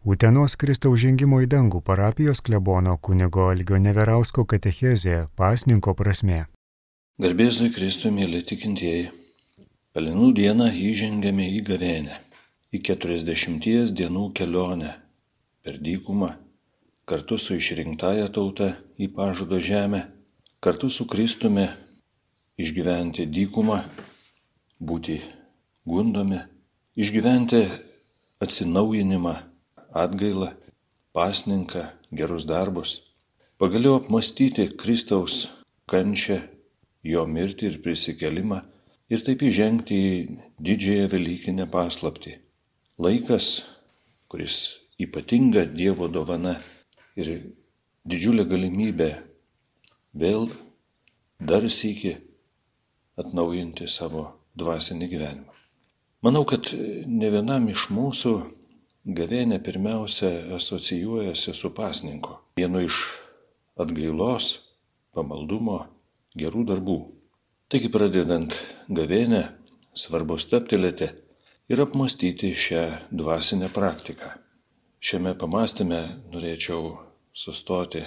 Utenos Kristaus žengimo į dangų parapijos klebono kunigo Algio Neverausko katechezė pasninko prasme. Garbėzui Kristui, mėly tikintieji, Pelenų dieną įžengėme į gavenę, į keturiasdešimties dienų kelionę per dykumą, kartu su išrinktaja tauta į pažado žemę, kartu su Kristumi išgyventi dykumą, būti gundomi, išgyventi atsinaujinimą atgailą, pasninką, gerus darbus, pagaliau apmastyti Kristaus kančią, jo mirtį ir prisikelimą ir taip įžengti į didžiąją Velykinę paslaptį. Laikas, kuris ypatinga Dievo dovana ir didžiulė galimybė vėl dar sėki atnaujinti savo dvasinį gyvenimą. Manau, kad ne vienam iš mūsų Gavėnė pirmiausia asocijuojasi su pasninku, vienu iš atgailos, pamaldumo, gerų darbų. Taigi pradedant gavėnę, svarbu steptelėti ir apmastyti šią dvasinę praktiką. Šiame pamastymė norėčiau sustoti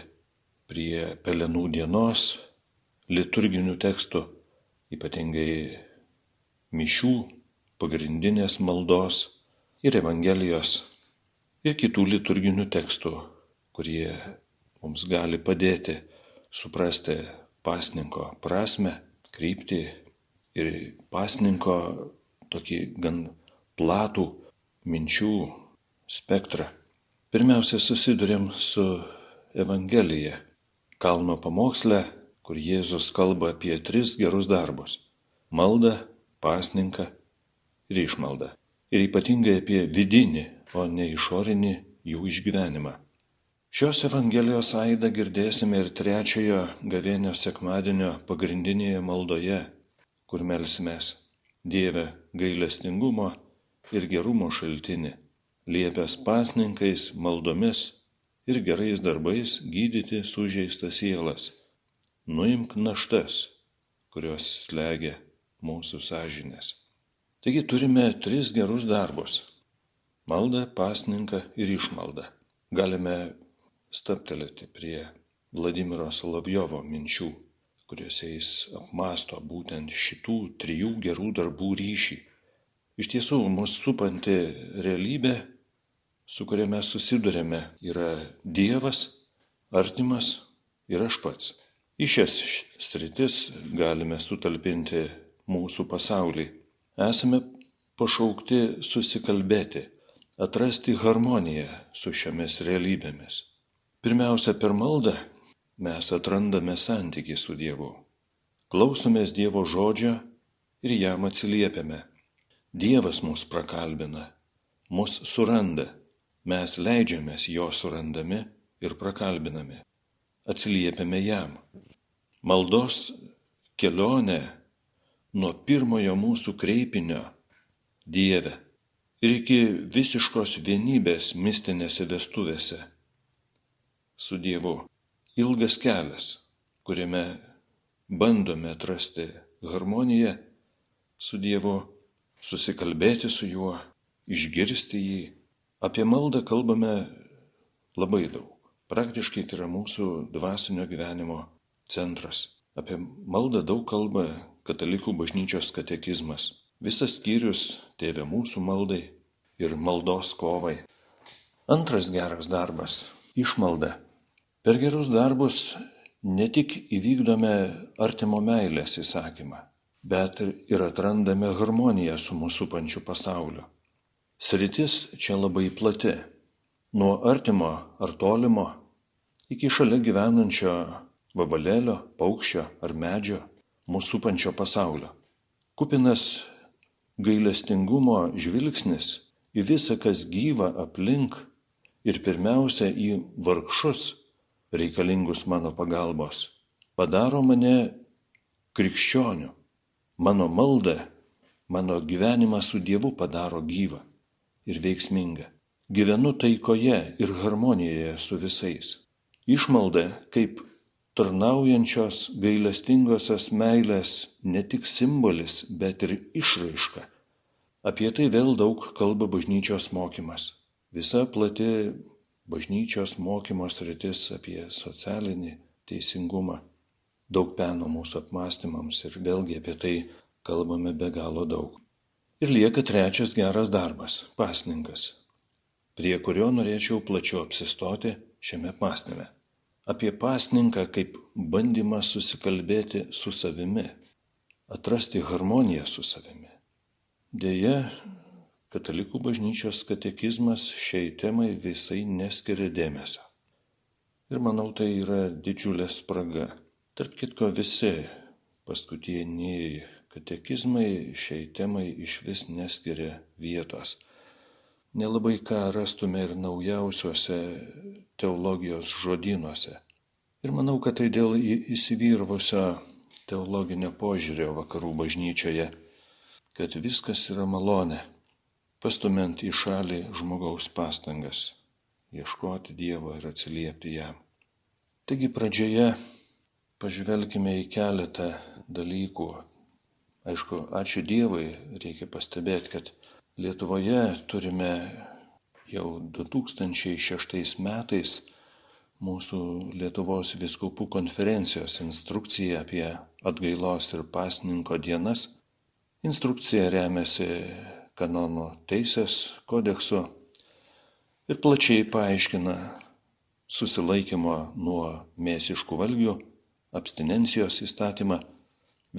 prie pelenų dienos liturginių tekstų, ypatingai mišių, pagrindinės maldos ir Evangelijos ir kitų liturginių tekstų, kurie mums gali padėti suprasti pasninko prasme, kryptį ir pasninko tokį gan platų minčių spektrą. Pirmiausia, susidurėm su Evangelija, kalno pamoksle, kur Jėzus kalba apie tris gerus darbus - maldą, pasninką ir išmaldą ir ypatingai apie vidinį, o ne išorinį jų išgyvenimą. Šios Evangelijos aidą girdėsime ir trečiojo gavėnio sekmadienio pagrindinėje maldoje, kur melsimės Dieve gailestingumo ir gerumo šaltinį, liepęs pasninkais, maldomis ir gerais darbais gydyti sužeistas sielas. Nuimk naštas, kurios slegia mūsų sąžinės. Taigi turime tris gerus darbus - maldą, pasninką ir išmaldą. Galime staptelėti prie Vladimiro Solovjovo minčių, kuriuose jis apmasto būtent šitų trijų gerų darbų ryšį. Iš tiesų, mūsų supanti realybė, su kuria mes susidurėme, yra Dievas, artimas ir aš pats. Į šias sritis galime sutalpinti mūsų pasaulį esame pašaukti susikalbėti, atrasti harmoniją su šiomis realybėmis. Pirmiausia, per maldą mes atrandame santykį su Dievu. Klausomės Dievo žodžio ir jam atsiliepiame. Dievas mus prakalbina, mus suranda, mes leidžiamės jo surandami ir prakalbinami. Atsiliepiame jam. Maldos kelionė nuo pirmojo mūsų kreipinio Dieve ir iki visiškos vienybės mistinėse vestuvėse su Dievu. Ilgas kelias, kuriame bandome atrasti harmoniją su Dievu, susikalbėti su juo, išgirsti jį. Apie maldą kalbame labai daug. Praktiškai tai yra mūsų dvasinio gyvenimo centras. Apie maldą daug kalba Katalikų bažnyčios katekizmas. Visas skyrius Tėvė mūsų maldai ir maldos kovai. Antras geras darbas - išmalda. Per gerus darbus ne tik įvykdome artimo meilės įsakymą, bet ir atrandame harmoniją su mūsų pančiu pasauliu. Sritis čia labai plati - nuo artimo ar tolimo iki šalia gyvenančio vabalėlio, paukščio ar medžio mūsų supančio pasaulio. Kupinas gailestingumo žvilgsnis į visą, kas gyva aplink ir pirmiausia į vargšus reikalingus mano pagalbos, padaro mane krikščioniu. Mano malda, mano gyvenimą su Dievu padaro gyvą ir veiksmingą. Gyvenu taikoje ir harmonijoje su visais. Išmalda kaip tarnaujančios gailestingosios meilės ne tik simbolis, bet ir išraiška. Apie tai vėl daug kalba bažnyčios mokymas. visa plati bažnyčios mokymo sritis apie socialinį teisingumą. Daug peno mūsų apmąstymams ir vėlgi apie tai kalbame be galo daug. Ir lieka trečias geras darbas - pasninkas, prie kurio norėčiau plačiau apsistoti šiame apmąstyme. Apie pasninką kaip bandymą susikalbėti su savimi, atrasti harmoniją su savimi. Deja, Katalikų bažnyčios katekizmas šiai temai visai neskiria dėmesio. Ir manau, tai yra didžiulė spraga. Tarp kitko, visi paskutiniai katekizmai šiai temai iš vis neskiria vietos. Nelabai ką rastume ir naujausiuose teologijos žodynuose. Ir manau, kad tai dėl įsivyrvusio teologinio požiūrio vakarų bažnyčioje, kad viskas yra malonė pastumiant į šalį žmogaus pastangas ieškoti Dievo ir atsiliepti jam. Taigi pradžioje pažvelkime į keletą dalykų. Aišku, ačiū Dievui, reikia pastebėti, kad Lietuvoje turime jau 2006 metais mūsų Lietuvos viskupų konferencijos instrukciją apie atgailos ir pasninko dienas. Instrukcija remiasi kanonų teisės kodeksu ir plačiai paaiškina susilaikymo nuo mėsiškų valgių, abstinencijos įstatymą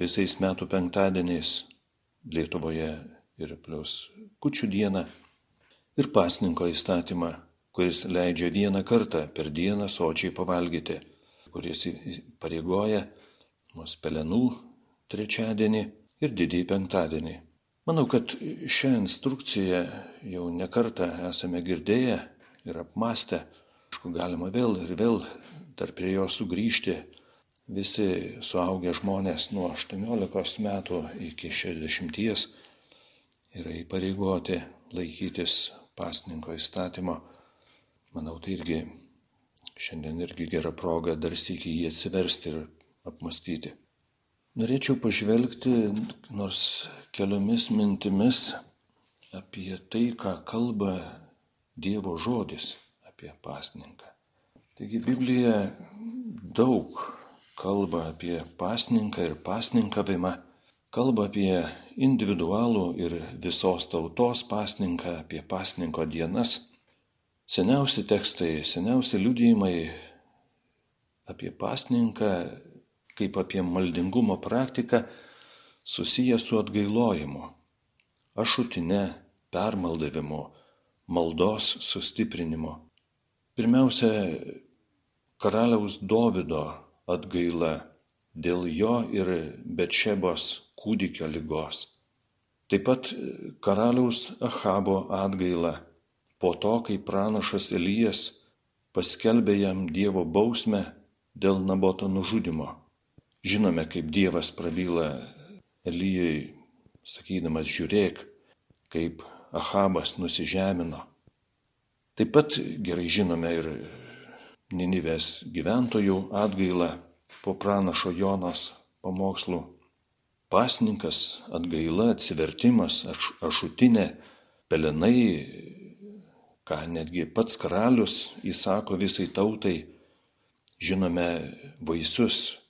visais metų penktadieniais Lietuvoje ir plus kučių dieną ir pasninko įstatymą, kuris leidžia vieną kartą per dieną sočiai pavalgyti, kuris pareigoja mus pelenų trečiadienį ir didįjį penktadienį. Manau, kad šią instrukciją jau nekartą esame girdėję ir apmastę. Aišku, galima vėl ir vėl dar prie jo sugrįžti. Visi suaugę žmonės nuo 18 metų iki 60 yra įpareigoti laikytis pasninko įstatymo. Manau, tai irgi šiandien irgi gera proga dar sėki jį atsiversti ir apmastyti. Norėčiau pažvelgti nors keliomis mintimis apie tai, ką kalba Dievo žodis apie pasninką. Taigi Biblija daug kalba apie pasninką ir pasninkavimą, kalba apie individualų ir visos tautos pasninką, apie pasninko dienas. Seniausi tekstai, seniausi liudijimai apie pasninką kaip apie maldingumo praktiką susiję su atgailojimu, ašutine, permaldavimu, maldos sustiprinimu. Pirmiausia, karaliaus Dovido atgaila dėl jo ir Betšebos kūdikio lygos. Taip pat karaliaus Ahabo atgaila po to, kai pranašas Elijas paskelbė jam Dievo bausmę dėl Naboto nužudimo. Žinome, kaip Dievas prabyla Elyjui, sakydamas, žiūrėk, kaip Ahabas nusižemino. Taip pat gerai žinome ir Ninivės gyventojų atgailą po pranašo Jonos pamokslų. Pasninkas, atgaila, atsivertimas, aš, ašutinė, pelenai, ką netgi pats karalius įsako visai tautai, žinome vaisius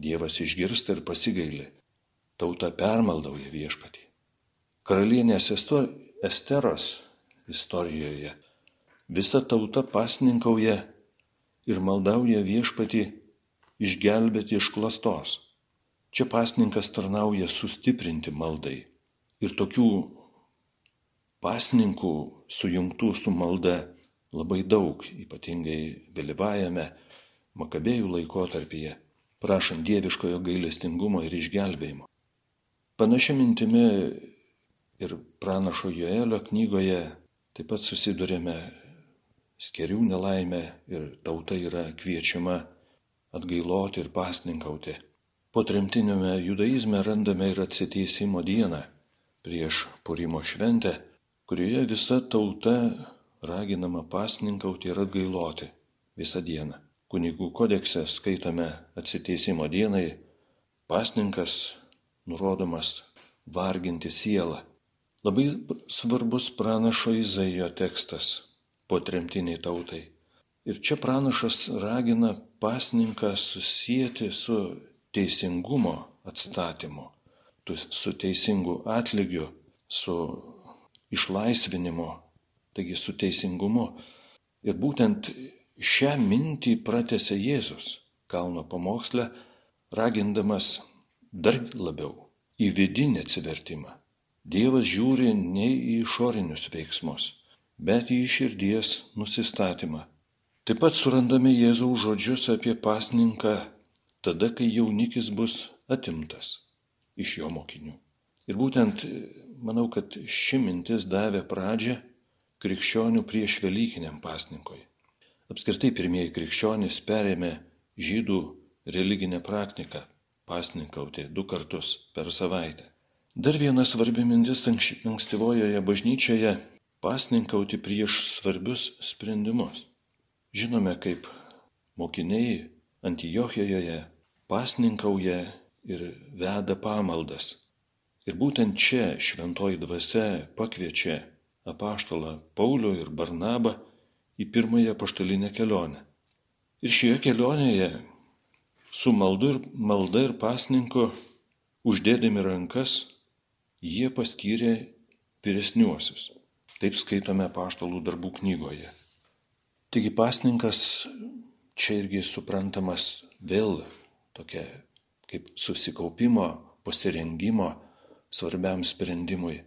Dievas išgirsta ir pasigaili. Tauta permaldauja viešpatį. Karalienės Esteros istorijoje visa tauta pasninkauja ir maldauja viešpatį išgelbėti iš klastos. Čia pasninkas tarnauja sustiprinti maldai. Ir tokių pasninkų sujungtų su malda labai daug, ypatingai vėlyvajame Makabėjų laikotarpyje prašant dieviškojo gailestingumo ir išgelbėjimo. Panašia mintimi ir pranašo Joelio knygoje taip pat susidurėme skerių nelaimę ir tauta yra kviečiama atgailoti ir pasninkauti. Po tremtinėme judaizme randame ir atsiteisimo dieną prieš Purimo šventę, kurioje visa tauta raginama pasninkauti ir atgailoti visą dieną kunigų kodekse skaitome atsiteisimo dienai, pasninkas nurodomas varginti sielą. Labai svarbus pranašo Izaijo tekstas po tremtiniai tautai. Ir čia pranašas ragina pasninką susijęti su teisingumo atstatymu, su teisingu atlygiu, su išlaisvinimu, taigi su teisingumu. Ir būtent šią mintį pratęsė Jėzus kalno pamoksle, ragindamas dar labiau į vidinį atsivertimą. Dievas žiūri ne į išorinius veiksmus, bet į širdies nusistatymą. Taip pat surandame Jėzaus žodžius apie pasninką tada, kai jaunikis bus atimtas iš jo mokinių. Ir būtent manau, kad ši mintis davė pradžią krikščionių prieš Velykiniam pasninkui. Apskritai pirmieji krikščionys perėmė žydų religinę praktiką pasninkauti du kartus per savaitę. Dar viena svarbi mintis ankstyvojoje bažnyčioje - pasninkauti prieš svarbius sprendimus. Žinome, kaip mokiniai Antijochijoje pasninkauja ir veda pamaldas. Ir būtent čia šventoji dvasia pakviečia apaštalą Paulių ir Barnabą į pirmąją paštalinę kelionę. Ir šioje kelionėje su maldu ir, malda ir pasninku uždėdami rankas jie paskyrė vyresniuosius. Taip skaitome paštalų darbų knygoje. Taigi pasninkas čia irgi suprantamas vėl tokia kaip susikaupimo, pasirengimo svarbiam sprendimui,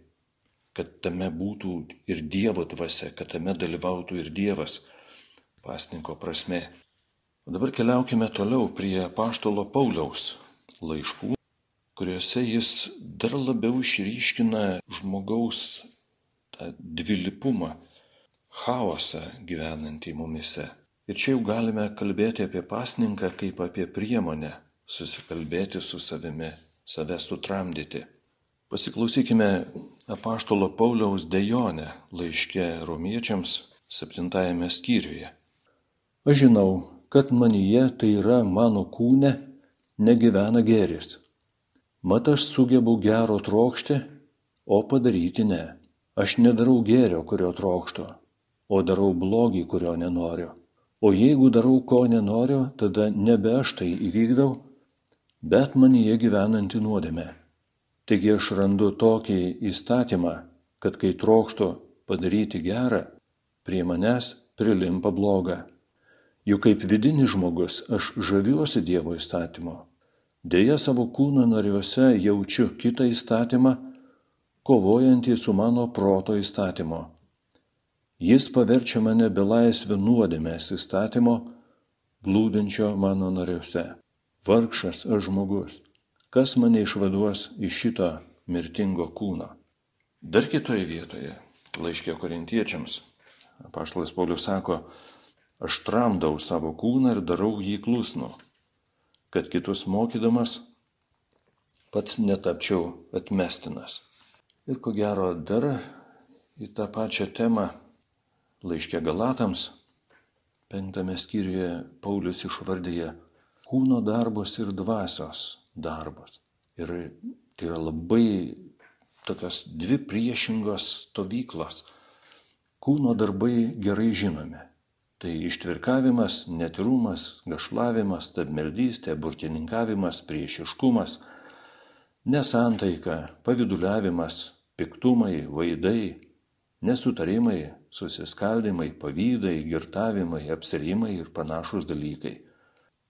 kad tame būtų ir Dievo dvasia, kad tame dalyvautų ir Dievas pasninko prasme. O dabar keliaukime toliau prie paštolo Pauliaus laiškų, kuriuose jis dar labiau išryškina žmogaus tą dvilipumą, chaosą gyvenantį mumise. Ir čia jau galime kalbėti apie pasninką kaip apie priemonę susikalbėti su savimi, save sutramdyti. Pasiklausykime apaštalo Pauliaus dejonę laiškė romiečiams septintajame skyriuje. Aš žinau, kad manyje, tai yra mano kūne, negyvena gėris. Mat aš sugebu gero trokšti, o padaryti ne. Aš nedarau gėrio, kurio trokštų, o darau blogį, kurio nenoriu. O jeigu darau, ko nenoriu, tada nebe aš tai įvykdau, bet manyje gyvenanti nuodėme. Taigi aš randu tokį įstatymą, kad kai trokštų padaryti gerą, prie manęs prilimpa blogą. Juk kaip vidinis žmogus aš žaviuosi Dievo įstatymu. Deja savo kūno nariuose jaučiu kitą įstatymą, kovojantį su mano proto įstatymu. Jis paverčia mane belaisvę nuodėmės įstatymo, blūdinčio mano nariuose. Vargšas aš žmogus. Kas mane išvaduos iš šito mirtingo kūno? Dar kitoje vietoje, laiškė korintiečiams, paštalas Paulius sako, Aš tramdau savo kūną ir darau jį klusnu, kad kitus mokydamas pats netapčiau atmestinas. Ir ko gero dar į tą pačią temą laiškė Galatams, penktame skyriuje Paulius išvardyje kūno darbus ir dvasios darbus. Ir tai yra labai tokios dvi priešingos stovyklos. Kūno darbai gerai žinomi Tai ištvirkavimas, netirumas, gašlavimas, stabmeldystė, burtininkavimas, priešiškumas, nesantaika, paviduliavimas, piktumai, vaidai, nesutarimai, susiskaldimai, pavydai, girtavimai, apsirimai ir panašus dalykai.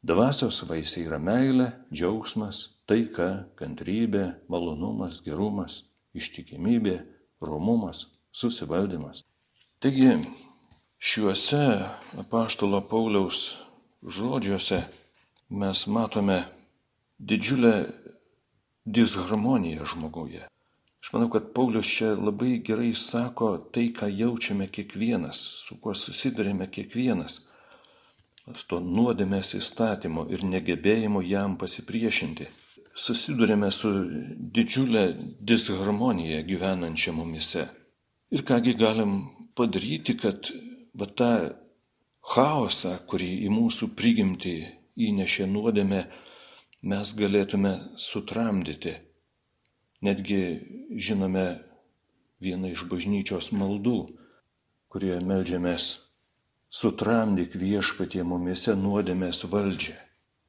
Dvasios vaisiai yra meilė, džiaugsmas, taika, kantrybė, malonumas, gerumas, ištikimybė, romumas, susivaldymas. Taigi Šiuose apaštalo Pauliaus žodžiuose mes matome didžiulę disharmoniją žmoguje. Aš manau, kad Paulius čia labai gerai sako tai, ką jaučiame kiekvienas, su kuo susidurėme kiekvienas, to nuodėmės įstatymo ir negebėjimo jam pasipriešinti. Susidurėme su didžiulė disharmonija gyvenančia mumise. Ir kągi galim padaryti, kad va tą chaosą, kurį į mūsų prigimtį įnešė nuodėmė, mes galėtume sutramdyti. Netgi žinome vieną iš bažnyčios maldų, kurioje melžiamės sutramdyk viešpatie mumise nuodėmės valdžią.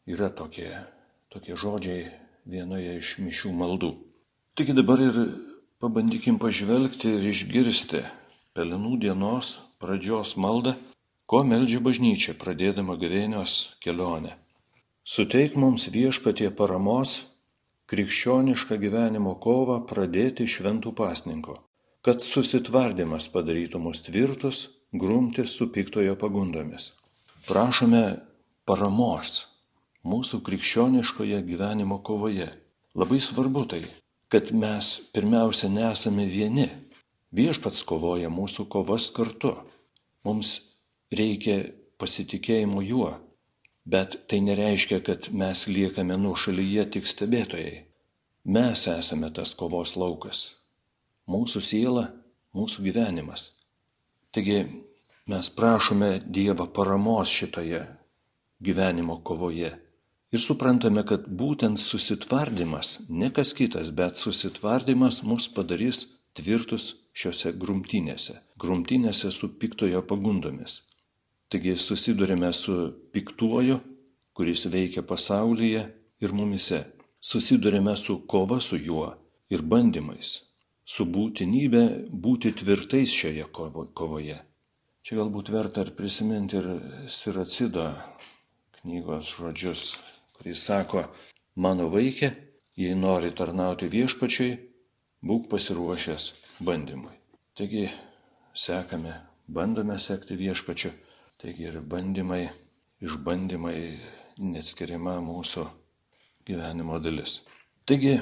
Yra tokie, tokie žodžiai vienoje iš mišių maldų. Taigi dabar ir pabandykim pažvelgti ir išgirsti Pelenų dienos pradžios maldą, ko meldžia bažnyčia pradėdama gavėnios kelionę. Suteik mums viešpatie paramos krikščionišką gyvenimo kovą pradėti šventų pasninko, kad susitvardymas padarytų mus tvirtus, grumtis su piktojo pagundomis. Prašome paramos mūsų krikščioniškoje gyvenimo kovoje. Labai svarbu tai, kad mes pirmiausia nesame vieni. Viešpats kovoja mūsų kovas kartu. Mums reikia pasitikėjimo juo, bet tai nereiškia, kad mes liekame nuo šalyje tik stebėtojai. Mes esame tas kovos laukas. Mūsų siela, mūsų gyvenimas. Taigi mes prašome Dievo paramos šitoje gyvenimo kovoje. Ir suprantame, kad būtent susitvardymas, ne kas kitas, bet susitvardymas mus padarys tvirtus šiuose grumtynėse, grumtynėse su piktojo pagundomis. Taigi susidurime su piktuoju, kuris veikia pasaulyje ir mumise. Susidurime su kova su juo ir bandymais, su būtinybė būti tvirtais šioje kovoje. Čia galbūt verta ir prisiminti ir Siracido knygos žodžius, kuris sako, mano vaikė, jei nori tarnauti viešpačiai, būk pasiruošęs bandymui. Taigi sekame, bandome sekti viešpačiu, taigi ir bandymai, išbandymai neatskiriama mūsų gyvenimo dalis. Taigi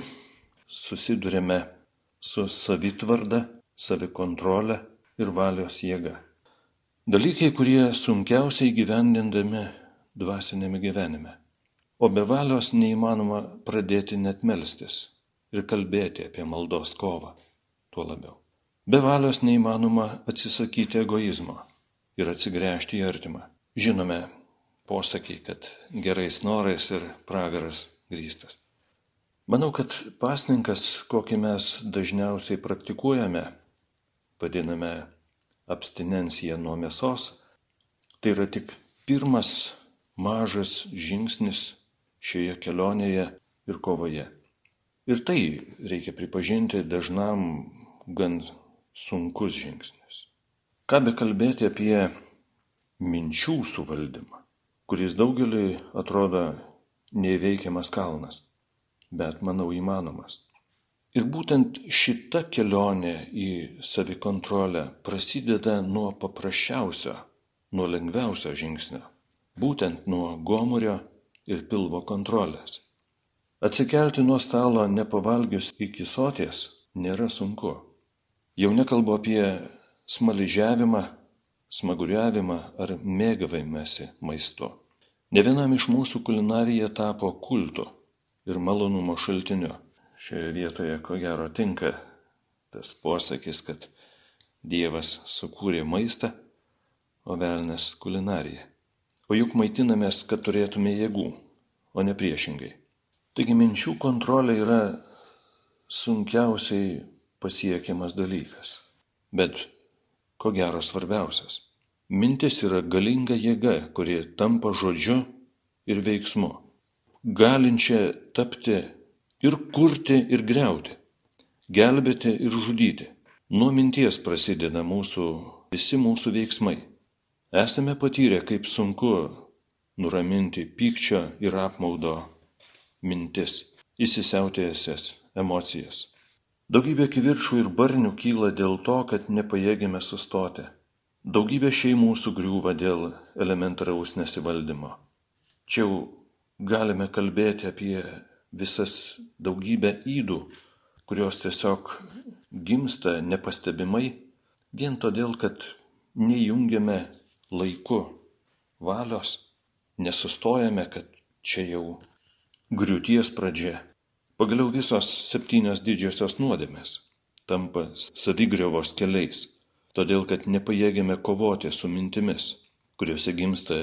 susidurėme su savitvarda, savikontrolė ir valios jėga. Dalykai, kurie sunkiausiai gyvendindami dvasinėme gyvenime. O be valios neįmanoma pradėti net melstis ir kalbėti apie maldos kovą, tuo labiau. Be valios neįmanoma atsisakyti egoizmo ir atsigręžti į artimą. Žinome posakį, kad gerais norais ir pragaras grįstas. Manau, kad pasninkas, kokį mes dažniausiai praktikuojame, vadiname abstinenciją nuo mėsos, tai yra tik pirmas mažas žingsnis šioje kelionėje ir kovoje. Ir tai, reikia pripažinti, dažnam gan sunkus žingsnis. Ką be kalbėti apie minčių suvaldymą, kuris daugeliui atrodo neįveikiamas kalnas, bet manau įmanomas. Ir būtent šita kelionė į savikontrolę prasideda nuo paprasčiausio, nuo lengviausio žingsnio būtent nuo gomurio ir pilvo kontrolės. Atsikelti nuo stalo nepavalgius iki soties nėra sunku. Jau nekalbu apie smaližiavimą, smaguriavimą ar mėgavimąsi maistu. Ne vienam iš mūsų kulinarija tapo kultu ir malonumo šaltiniu. Šioje vietoje ko gero tinka tas posakis, kad Dievas sukūrė maistą, o velnas kulinariją. O juk maitinamės, kad turėtume jėgų, o ne priešingai. Taigi minčių kontrolė yra sunkiausiai pasiekiamas dalykas. Bet ko gero svarbiausias. Mintis yra galinga jėga, kuri tampa žodžiu ir veiksmu. Galinčia tapti ir kurti ir greuti, gelbėti ir žudyti. Nuo minties prasideda mūsų, visi mūsų veiksmai. Esame patyrę, kaip sunku nuraminti pykčio ir apmaudo mintis, įsisiautėjusias emocijas. Daugybė kiviršų ir barnių kyla dėl to, kad nepajėgėme sustoti. Daugybė šeimų sugriūva dėl elementaraus nesivaldymo. Čia jau galime kalbėti apie visas daugybę įdų, kurios tiesiog gimsta nepastebimai vien todėl, kad neįjungiame laiku valios, nesustojame, kad čia jau griūties pradžia. Pagaliau visos septynios didžiosios nuodėmės tampa savigriovos keliais, todėl kad nepajėgėme kovoti su mintimis, kuriuose gimsta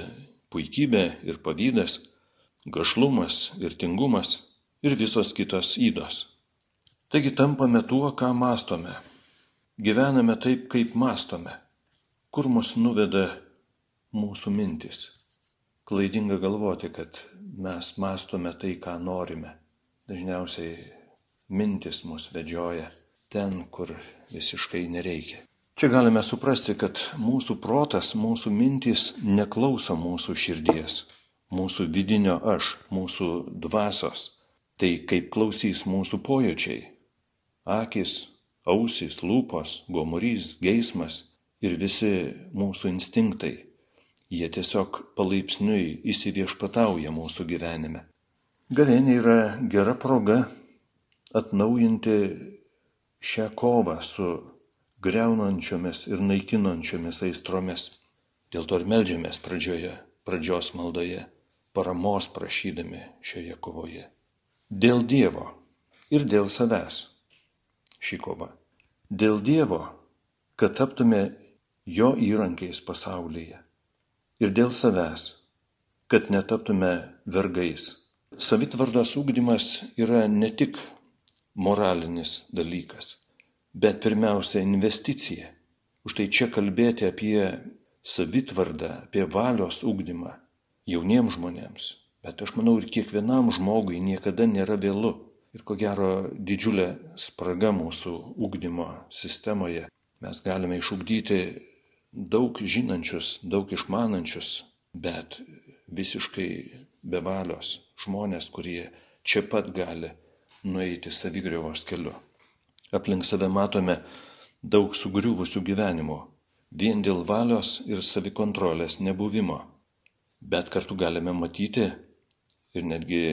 puikybė ir pavydas, gašlumas ir tingumas ir visos kitos įdos. Taigi tampame tuo, ką mastome. Gyvename taip, kaip mastome. Kur mus nuveda mūsų mintis. Klaidinga galvoti, kad mes mastome tai, ką norime. Dažniausiai mintis mus vedžioja ten, kur visiškai nereikia. Čia galime suprasti, kad mūsų protas, mūsų mintys neklauso mūsų širdies, mūsų vidinio aš, mūsų dvasios. Tai kaip klausys mūsų pojūčiai - akis, ausis, lūpos, gomurys, geismas ir visi mūsų instinktai. Jie tiesiog palaipsniui įsiviešpatauja mūsų gyvenime. Gavėnė yra gera proga atnaujinti šią kovą su greunančiomis ir naikinančiomis aistromis. Dėl to ir melžiamės pradžioje, pradžios maldoje, paramos prašydami šioje kovoje. Dėl Dievo ir dėl savęs ši kova. Dėl Dievo, kad taptume jo įrankiais pasaulyje. Ir dėl savęs, kad netaptume vergais. Savitvardos ūkdymas yra ne tik moralinis dalykas, bet pirmiausia investicija. Už tai čia kalbėti apie savitvardą, apie valios ūkdymą jauniems žmonėms, bet aš manau ir kiekvienam žmogui niekada nėra vėlu. Ir ko gero didžiulė spraga mūsų ūkdymo sistemoje. Mes galime išugdyti daug žinančius, daug išmanančius, bet visiškai bevalios žmonės, kurie čia pat gali nueiti savigriovos keliu. Aplink save matome daug sugriuvusių gyvenimų, vien dėl valios ir savikontrolės nebuvimo. Bet kartu galime matyti ir netgi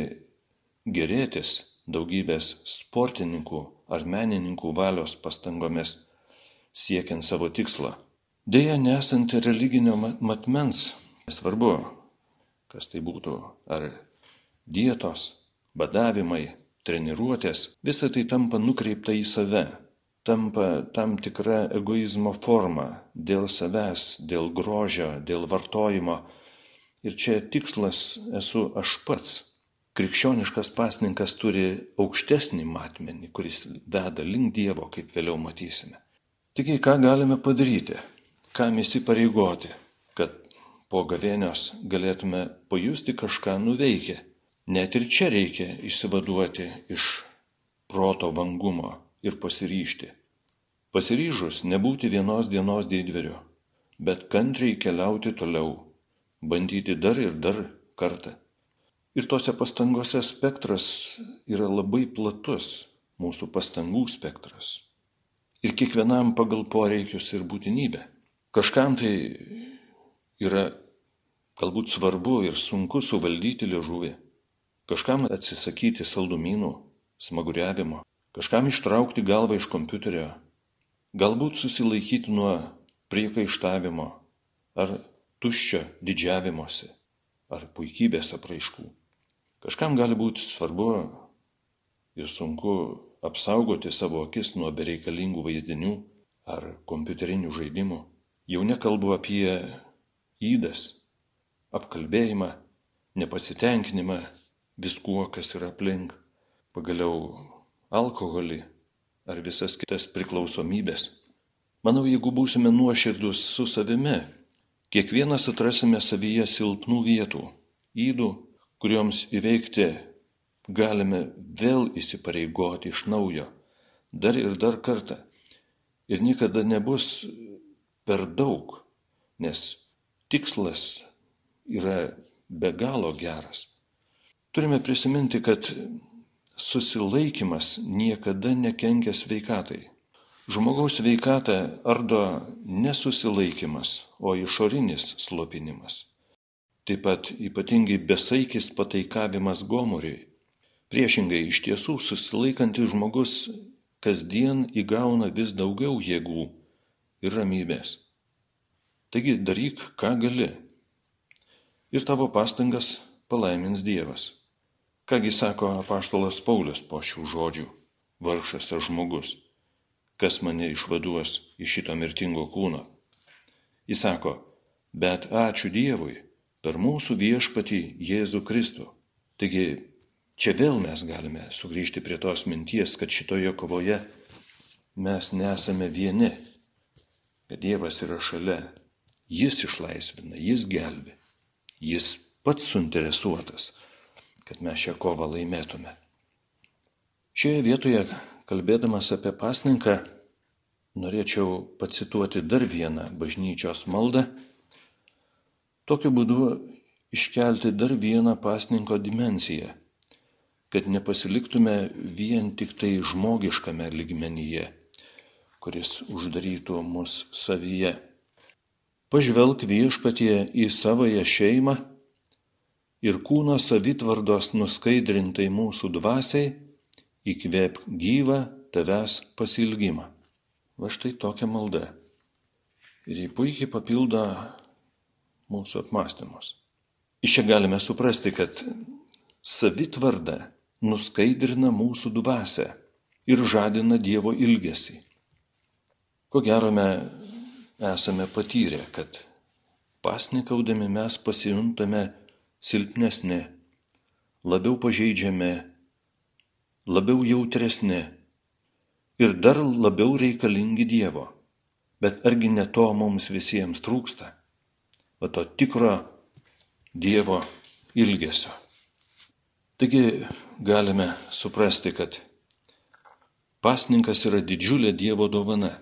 gerėtis daugybės sportininkų ar menininkų valios pastangomis siekiant savo tikslo Deja, nesant religinio matmens, nesvarbu, kas tai būtų, ar dietos, badavimai, treniruotės, visa tai tampa nukreipta į save, tampa tam tikra egoizmo forma dėl savęs, dėl grožio, dėl vartojimo. Ir čia tikslas esu aš pats. Krikščioniškas pasninkas turi aukštesnį matmenį, kuris veda link Dievo, kaip vėliau matysime. Tik ką galime padaryti? kam įsipareigoti, kad po gavėnios galėtume pajusti kažką nuveikę. Net ir čia reikia išsivaduoti iš proto vangumo ir pasiryšti. Pasiryžus nebūti vienos dienos didveriu, bet kantriai keliauti toliau, bandyti dar ir dar kartą. Ir tose pastangose spektras yra labai platus, mūsų pastangų spektras. Ir kiekvienam pagal poreikius ir būtinybę. Kažkam tai yra galbūt svarbu ir sunku suvaldyti liežuvį, kažkam atsisakyti saldumynų, smaguriavimo, kažkam ištraukti galvą iš kompiuterio, galbūt susilaikyti nuo priekaištavimo ar tuščio didžiavimuose ar puikybės apraiškų. Kažkam gali būti svarbu ir sunku apsaugoti savo akis nuo bereikalingų vaizdinių ar kompiuterinių žaidimų. Jau nekalbu apie įdas, apkalbėjimą, nepasitenkinimą viskuo, kas yra aplink, pagaliau alkoholį ar visas kitas priklausomybės. Manau, jeigu būsime nuoširdus su savimi, kiekvienas atrasime savyje silpnų vietų, įdų, kurioms įveikti galime vėl įsipareigoti iš naujo, dar ir dar kartą. Ir niekada nebus per daug, nes tikslas yra be galo geras. Turime prisiminti, kad susilaikimas niekada nekenkia sveikatai. Žmogaus sveikatą ardo nesusilaikimas, o išorinis slopinimas. Taip pat ypatingai besaikis pataikavimas gomuriui. Priešingai, iš tiesų susilaikantis žmogus kasdien įgauna vis daugiau jėgų ir ramybės. Taigi daryk, ką gali. Ir tavo pastangas palaimins Dievas. Kągi sako apaštalas Paulius po šių žodžių, vargšas ar žmogus, kas mane išvaduos iš šito mirtingo kūno. Jis sako, bet ačiū Dievui per mūsų viešpatį Jėzų Kristų. Taigi čia vėl mes galime sugrįžti prie tos minties, kad šitoje kovoje mes nesame vieni kad Dievas yra šalia Jis išlaisvina, jis gelbi. Jis pats suinteresuotas, kad mes šią kovą laimėtume. Šioje vietoje, kalbėdamas apie pasninką, norėčiau pacituoti dar vieną bažnyčios maldą. Tokiu būdu iškelti dar vieną pasninko dimensiją, kad nepasiliktume vien tik tai žmogiškame ligmenyje, kuris uždarytų mus savyje. Pažvelk viešpatie į savoją šeimą ir kūno savitvardos nuskaidrintai mūsų dvasiai, įkvėp gyvą tavęs pasilgimą. Va štai tokia malda. Ir jį puikiai papildo mūsų apmąstymus. Iš čia galime suprasti, kad savitvarda nuskaidrina mūsų dvasę ir žadina Dievo ilgesį. Ko gero mes esame patyrę, kad pasnikaudami mes pasijuntame silpnesni, labiau pažeidžiami, labiau jautresni ir dar labiau reikalingi Dievo. Bet argi ne to mums visiems trūksta? O to tikro Dievo ilgesio. Taigi galime suprasti, kad pasninkas yra didžiulė Dievo dovana.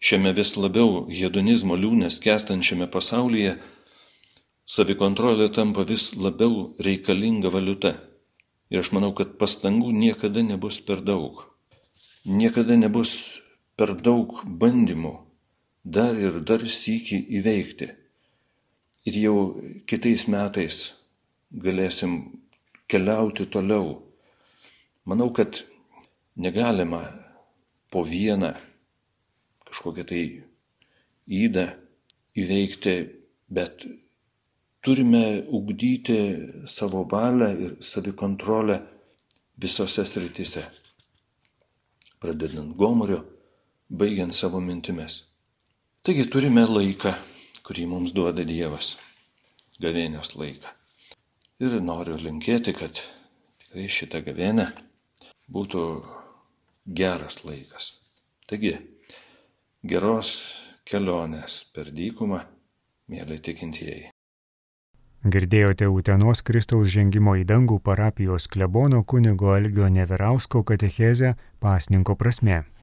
Šiame vis labiau hedonizmo liūnės kestančiame pasaulyje savikontrolė tampa vis labiau reikalinga valiuta. Ir aš manau, kad pastangų niekada nebus per daug niekada nebus per daug bandymų dar ir dar sykį įveikti. Ir jau kitais metais galėsim keliauti toliau. Manau, kad negalima po vieną kažkokią tai įdą įveikti, bet turime ugdyti savo valią ir savikontrolę visose srityse pradedant gomuriu, baigiant savo mintimis. Taigi turime laiką, kurį mums duoda Dievas, gavėnios laiką. Ir noriu linkėti, kad tikrai šitą gavėnę būtų geras laikas. Taigi, geros kelionės per dykumą, mėly tikintieji. Girdėjote Utenos Kristaus žengimo į dangų parapijos klebono kunigo Algio Neverausko katechezę pasninko prasme.